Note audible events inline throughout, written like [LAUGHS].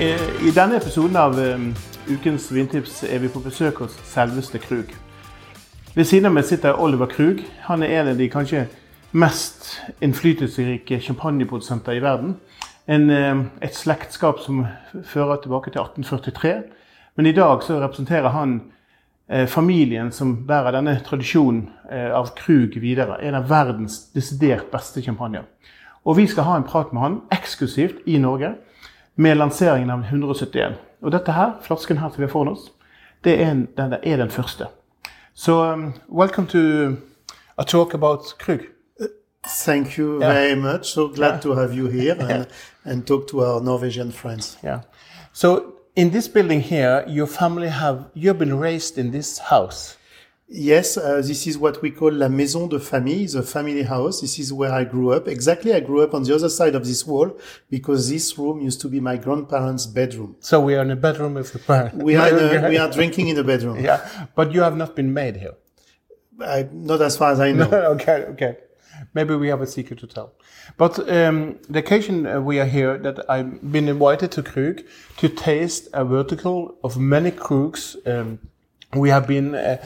I denne episoden av um, Ukens vintips er vi på besøk hos selveste Krug. Ved siden av meg sitter Oliver Krug. Han er en av de kanskje mest innflytelsesrike champagneprodusenter i verden. En, eh, et slektskap som fører tilbake til 1843. Men i dag så representerer han eh, familien som bærer denne tradisjonen eh, av Krug videre. En av verdens desidert beste champagner. Og vi skal ha en prat med han eksklusivt i Norge med lanseringen av 171. Og dette her, flasken her som vi har foran oss, det er, en, den er den første. So, um, welcome to a talk about Krug. Thank you yeah. very much. So glad yeah. to have you here and, and talk to our Norwegian friends. Yeah. So, in this building here, your family have you've been raised in this house. Yes, uh, this is what we call la maison de famille, the family house. This is where I grew up. Exactly, I grew up on the other side of this wall because this room used to be my grandparents' bedroom. So we are in a bedroom with the parents. We are, a, we are [LAUGHS] drinking in the bedroom. Yeah, but you have not been made here. I, not as far as I know. [LAUGHS] okay, okay. Maybe we have a secret to tell. But um, the occasion uh, we are here that I've been invited to Krug to taste a vertical of many Krugs. Um, we have been. Uh,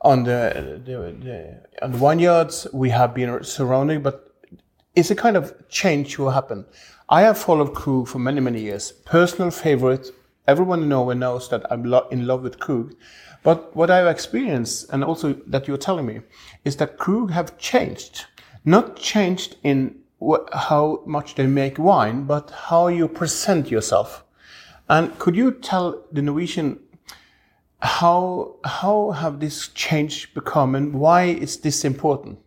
on the, the, the on the vineyards we have been surrounding, but it's a kind of change will happen. I have followed Krug for many many years. Personal favorite. Everyone in Norway knows that I'm lo in love with Krug. But what I've experienced, and also that you're telling me, is that Krug have changed. Not changed in how much they make wine, but how you present yourself. And could you tell the Norwegian how how have this change become and why is this important?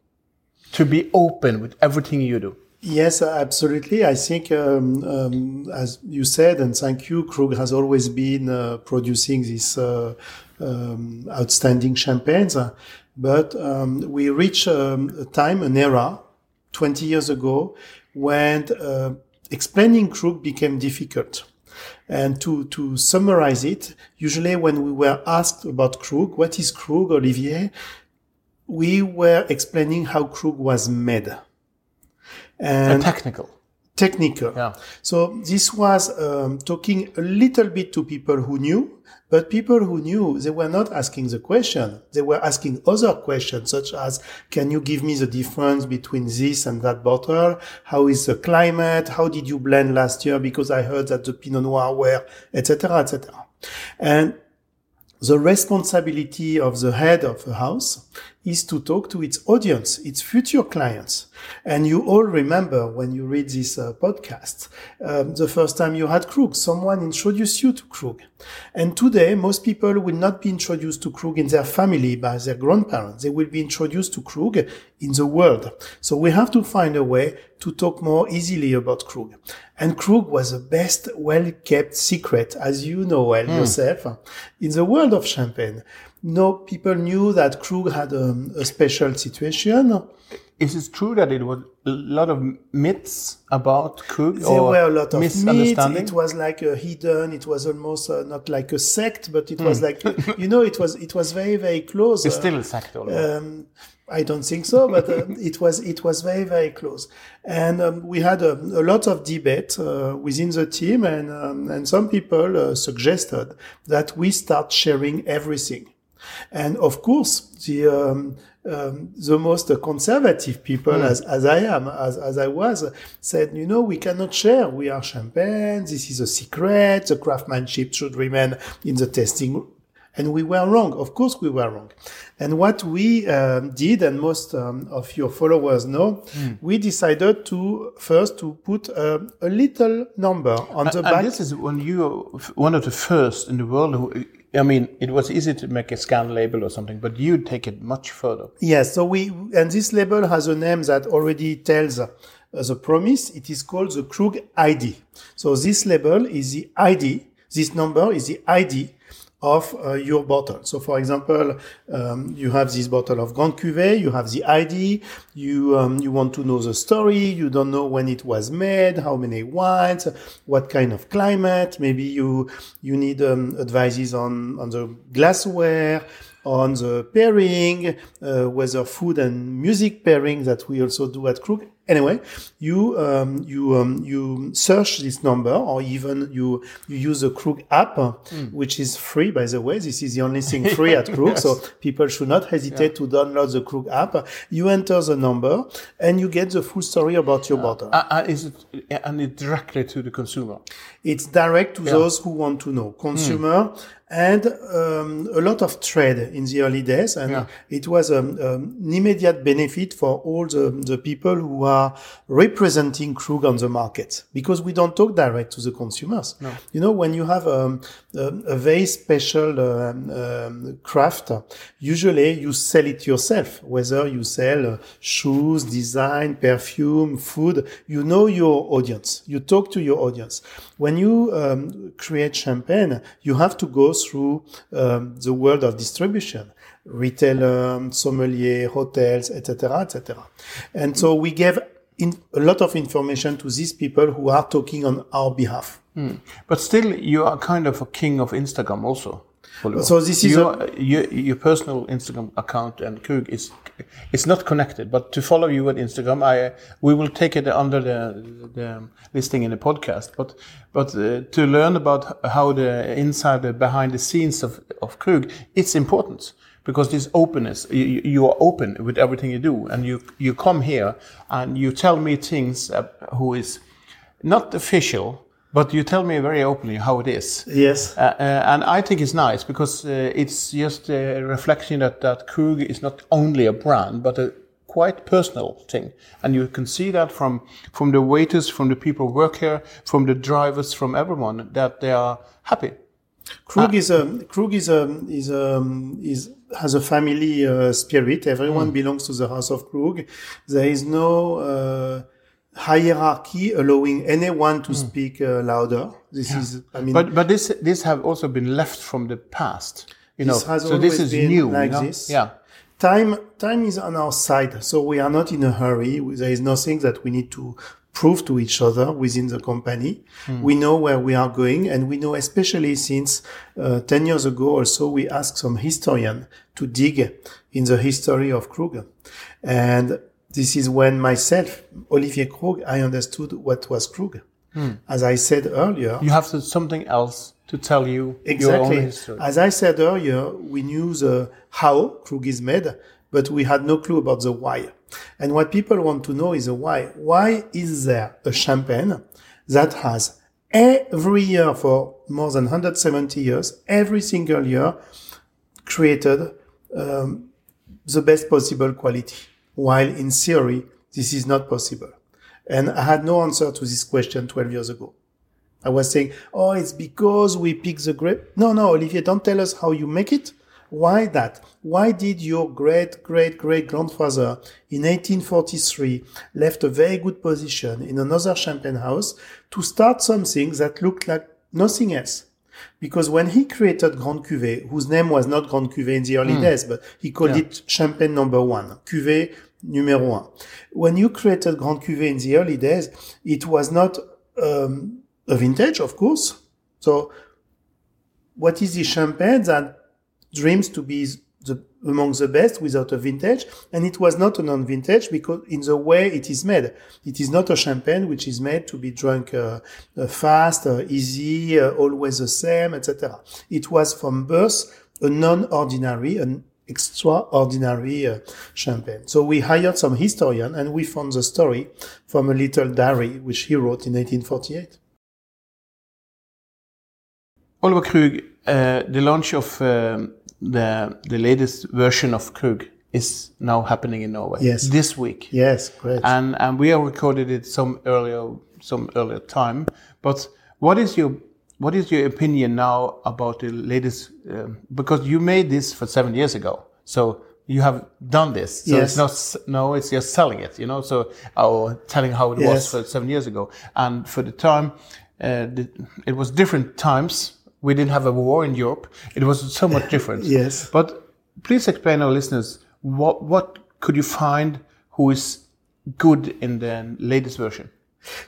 To be open with everything you do? Yes absolutely. I think um, um, as you said and thank you krug has always been uh, producing these uh, um, outstanding champagnes. But um, we reach um, a time an era 20 years ago when uh, explaining krug became difficult and to, to summarize it, usually when we were asked about Krug, what is Krug, Olivier? We were explaining how Krug was made. And technical. Technical. Yeah. So this was um, talking a little bit to people who knew, but people who knew, they were not asking the question. They were asking other questions, such as, can you give me the difference between this and that bottle? How is the climate? How did you blend last year? Because I heard that the Pinot Noir were, etc., etc. And the responsibility of the head of a house is to talk to its audience, its future clients. And you all remember when you read this uh, podcast, um, the first time you had Krug, someone introduced you to Krug. And today, most people will not be introduced to Krug in their family by their grandparents. They will be introduced to Krug in the world. So we have to find a way to talk more easily about Krug. And Krug was the best well-kept secret, as you know well mm. yourself, in the world of champagne. No, people knew that Krug had a, a special situation is it true that it was a lot of myths about Krug? There were a lot of myths. It was like a hidden. It was almost uh, not like a sect, but it mm. was hmm. like you know, it was it was very very close. It's uh, still a sect, um, I don't think so, but uh, [LAUGHS] it was it was very very close, and um, we had a, a, lot of debate uh, within the team, and um, and some people uh, suggested that we start sharing everything, and of course the um, um, the most conservative people, mm. as, as I am, as, as I was, said, you know, we cannot share. We are champagne. This is a secret. The craftsmanship should remain in the testing And we were wrong. Of course, we were wrong. And what we um, did, and most um, of your followers know, Hmm. we decided to first to put a, a little number on the And back. this is when you one of the first in the world who, I mean, it was easy to make a scan label or something, but you take it much further. Yes. So we, and this label has a name that already tells uh, the promise. It is called the Krug ID. So this label is the ID. This number is the ID of uh, your bottle. So for example, um, you have this bottle of Grand Cuvée, you have the ID, you, um, you want to know the story, you don't know when it was made, how many wines, what kind of climate, maybe you, you need um, advices on, on the glassware, on the pairing, uh, whether food and music pairing that we also do at Krug. Anyway, you um, you um, you search this number, or even you you use the Krug app, uh, which is free, by the way. This is the only thing free at Krug, [LAUGHS] so people should not hesitate to download the Krug app. You enter the number, and you get the full story about your bottle. Uh, uh, is it and it directly to the consumer? It's direct to those who want to know, consumer, and um, a lot of trade in the early days. And Yeah. it was um, um, an immediate benefit for all the, the people who are representing Krug on the market because we don't talk direct to the consumers. You know, when you have um, a, a very special um, um, craft, usually you sell it yourself, whether you sell uh, shoes, design, perfume, food, you know your audience. You talk to your audience. When you um, create champagne, you have to go through um, the world of distribution retailer, sommelier, hotels, etc., etc. And so we gave in a lot of information to these people who are talking on our behalf. But still, you are kind of a king of Instagram also. So this is your, your your personal Instagram account and Krug is it's not connected. But to follow you at Instagram, I we will take it under the the listing in the podcast. But but uh, to learn about how the inside the behind the scenes of of Krug, it's important because this openness you, you- are open with everything you do and you you come here and you tell me things uh, who is not official but you tell me very openly how it is Yes. uh, uh, and I think it's nice because uh, it's just a reflection that, that Krug is not only a brand, but a quite personal thing. And you can see that from, from the waiters, from the people who work here, from the drivers, from everyone, that they are happy. Krug is a Krug is a is a is has a family uh, spirit. Everyone belongs to the house of Krug. There is no uh, hierarchy allowing anyone to speak uh, louder. This is, I mean, But, but this, this have also been left from the past. You know, This has so this is been new. you know? this. Yeah. time time is on our side so we are not in a hurry there is nothing that we need to prove to each other within the company we know where we are going and we know especially since uh, 10 years ago or so we asked some historian to dig in the history of krug and this is when myself olivier krug i understood what was krug as i said earlier You have to, something else to tell you your own Exactly. history. As I said earlier, we knew the how Krug is made, but we had no clue about the why. And what people want to know is why. Why is there a champagne that has every year for more than 170 years, every single year, created um, the best possible quality, while in theory, this is not possible. And I had no answer to this question 12 years ago. I was saying, oh, it's because we pick the grape. No, no, Olivier, don't tell us how you make it. Why that? Why did your great, great, great grandfather in 1843 left a very good position in another champagne house to start something that looked like nothing else? Because when he created Grand Cuvée, whose name was not Grand Cuvée in the early days, but he called it Champagne number one, Cuvée numéro un. When you created Grand Cuvée in the early days, it was not um, a vintage, of course. So, what is the champagne that dreams to be the, among the best without a vintage? And it was not a non-vintage because in the way it is made, it is not a champagne which is made to be drunk uh, uh, fast, uh, easy, uh, always the same, etc. It was from birth a non-ordinary, an extraordinary uh, champagne. So we hired some historian and we found the story from a little diary which he wrote in 1848. Olivier Krug, uh, the launch of um, the the latest version of Krug is now happening in Norway. Yes. This week. Yes, great. And and we have recorded it some earlier some earlier time. But what is your what is your opinion now about the latest? Um, because you made this for seven years ago, so you have done this. So Yes. it's not no, it's just selling it, you know. So or telling how it was for seven years ago, and for the time, uh, the, it was different times. We didn't have a war in Europe. It was so much [LAUGHS] different. Yes. But please explain our listeners what what could you find who is good in the latest version.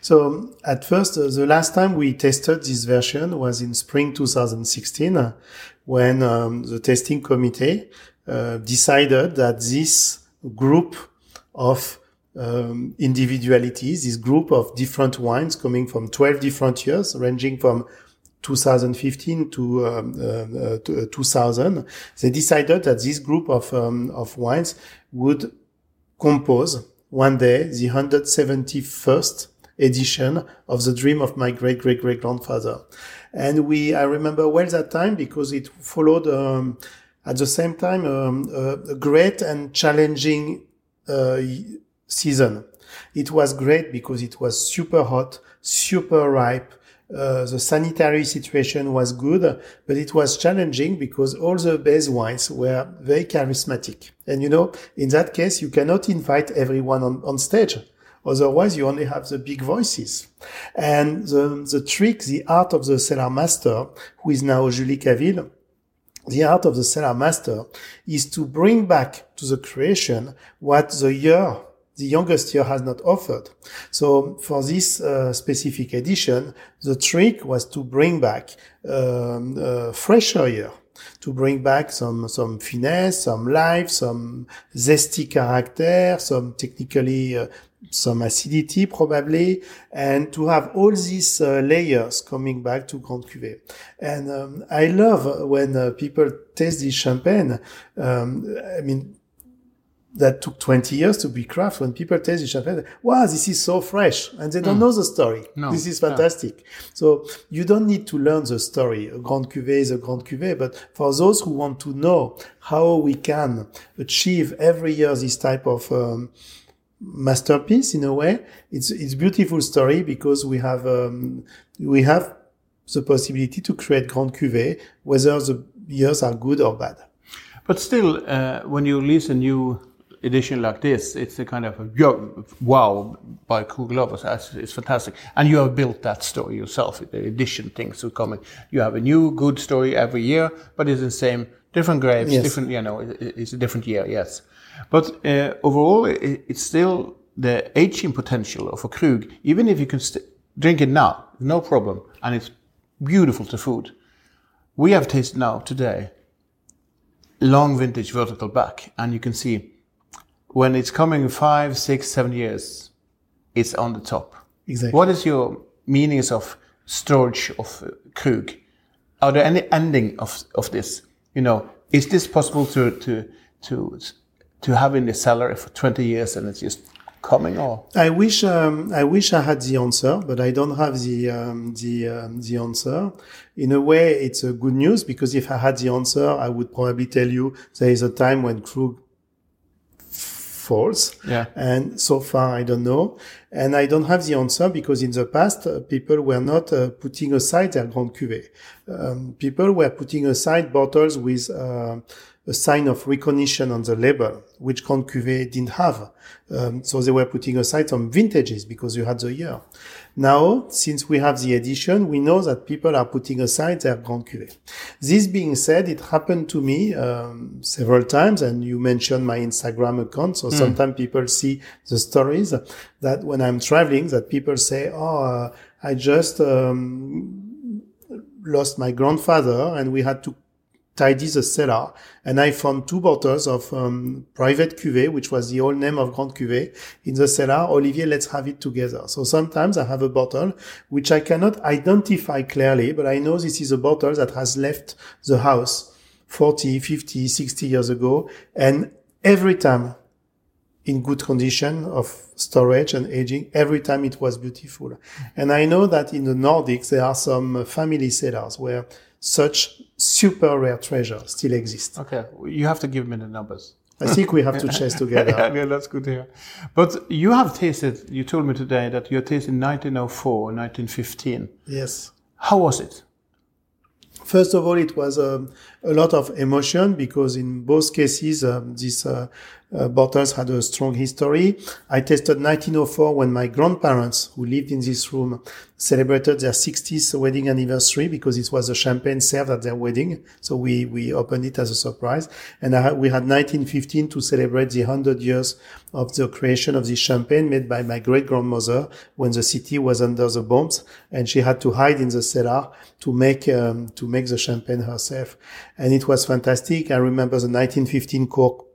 So at first, uh, the last time we tested this version was in spring 2016, uh, when um, the testing committee uh, decided that this group of um, individualities, this group of different wines coming from 12 different years, ranging from 2015 to, um, uh, uh, to uh, 2000, they decided that this group of, um, of wines would compose one day the 171st edition of the dream of my great great great grandfather. And we i remember well that time because it followed um, at the same time um, a, a great and challenging uh, season. It was great because it was super hot super ripe uh, the sanitary situation was good, but it was challenging because all the base wines were very charismatic. And you know, in that case, you cannot invite everyone on, on stage. Otherwise, you only have the big voices. And the, the trick, the art of the cellar master, who is now Julie Cavil, the art of the cellar master is to bring back to the creation what the year, the youngest year has not offered. So for this uh, specific edition, the trick was to bring back um, fresher year, to bring back some some finesse, some life, some zesty character, some technically uh, some acidity probably, and to have all these uh, layers coming back to Grand Cuvée. And um, I love when uh, people taste this champagne. Um, I mean, that took 20 years to be craft. When people taste the champagne, wow, this is so fresh. And they don't know the story. No, This is no. fantastic. So you don't need to learn the story. A Grand Cuvée is a Grand Cuvée. But for those who want to know how we can achieve every year this type of um, masterpiece in a way, it's, it's beautiful story because we have, um, we have the possibility to create Grand Cuvée, whether the years are good or bad. But still, uh, when you release a new edition like this, it's a kind of a wow by Krug lovers. It's, fantastic, and you have built that story yourself. The edition things are coming. You have a new good story every year, but it's the same, different grapes, Yes. different. You know, it- it- it's a different year. Yes, but uh, overall, it, it's still the aging potential of a Krug. Even if you can drink it now, no problem, and it's beautiful to food. We have tasted now today long vintage vertical back, and you can see when it's coming five, six, seven years, it's on the top. Exactly. What is your meanings of storage of uh, Krug? Are there any ending of of this? You know, is this possible to to to to have in the cellar for twenty years and it's just coming or? I wish um, I wish I had the answer, but I don't have the um, the um, the answer. In a way, it's a good news because if I had the answer, I would probably tell you there is a time when Krug falls. Yeah. And so far, I don't know. And I don't have the answer because in the past, uh, people were not uh, putting aside their Grand Cuvée. Um, people were putting aside bottles with uh, a sign of recognition on the label, which Grand Cuvée didn't have. Um, so they were putting aside some vintages because you had the year. Now, since we have the edition, we know that people are putting aside their Grand Cuvée. This being said, it happened to me um, several times, and you mentioned my Instagram account. So sometimes people see the stories that when I'm traveling, that people say, "Oh, uh, I just um, lost my grandfather, and we had to tidy the cellar. And I found two bottles of um, private cuvée, which was the old name of Grand Cuvée, in the cellar. Olivier, let's have it together. So sometimes I have a bottle which I cannot identify clearly, but I know this is a bottle that has left the house 40, 50, 60 years ago. And every time in good condition of storage and aging. Every time it was beautiful. And I know that in the Nordics, there are some family cellars where such super rare treasure still exists. Okay, you have to give me the numbers. I think we have to [LAUGHS] chase together. yeah, yeah, that's good to hear. But you have tasted, you told me today that you tasted 1904, 1915. Yes. How was it? First of all, it was um, a lot of emotion because in both cases, um, these uh, uh, bottles had a strong history. I tasted 1904 when my grandparents, who lived in this room, celebrated their 60th wedding anniversary because it was a champagne served at their wedding. So we, we opened it as a surprise. And I, we had 1915 to celebrate the 100 years of the creation of this champagne made by my great grandmother when the city was under the bombs and she had to hide in the cellar to make, um, to make the champagne herself. And it was fantastic. I remember the 1915 cork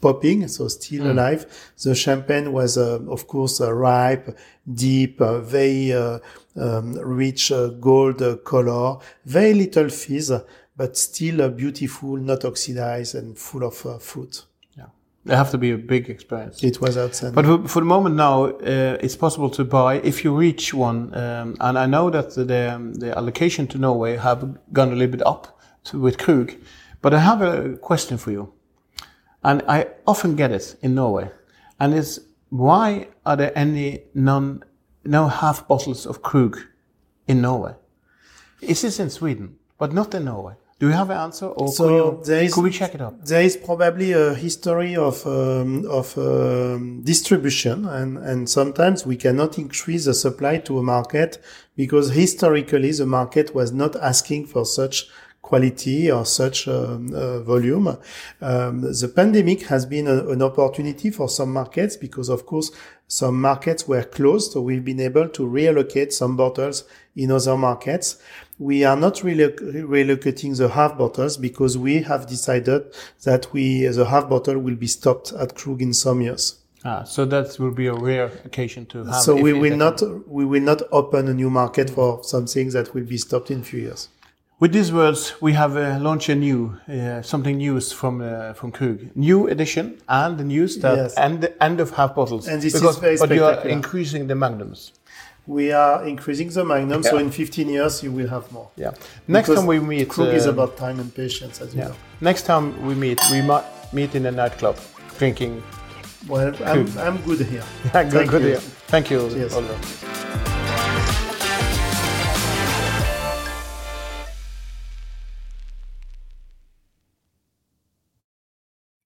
popping, so still mm. alive. The champagne was, uh, of course, uh, ripe, deep, uh, very uh, um, rich uh, gold uh, color, very little fizz, but still beautiful, not oxidized, and full of fruit. Yeah, it have to be a big experience. It was outstanding. But for the moment now, it's possible to buy if you reach one, um, and I know that the um, the allocation to Norway have gone a little bit up with Krug. But I have a question for you. And I often get it in Norway. And it's why are there any non, no half bottles of Krug in Norway? Is this in Sweden, but not in Norway? Do you have an answer, or so could, you, there is, could we check it up? There is probably a history of um, of um, distribution, and and sometimes we cannot increase the supply to a market because historically the market was not asking for such quality or such um, uh, volume. Um, the pandemic has been a, an opportunity for some markets because, of course, some markets were closed, so we've been able to reallocate some bottles in other markets. We are not really relocating the half bottles because we have decided that we the half bottle will be stopped at Krug in some years. Ah, so that will be a rare occasion to have. So we will not we will not open a new market for something that will be stopped in few years. With these words, we have uh, launched a new uh, something new from uh, from Krug, new edition, and the news that yes. end end of half bottles. And this because, is very But you are increasing the magnums. We are increasing the magnum, yeah. so in 15 years you will have more. Yeah. Next because time we meet, Krug is uh, about time and patience, as you yeah. know. Next time we meet, we might meet in a nightclub, drinking. Well, I'm, I'm, good here. Yeah, [LAUGHS] good, Thank good you. here. Thank you, Cheers.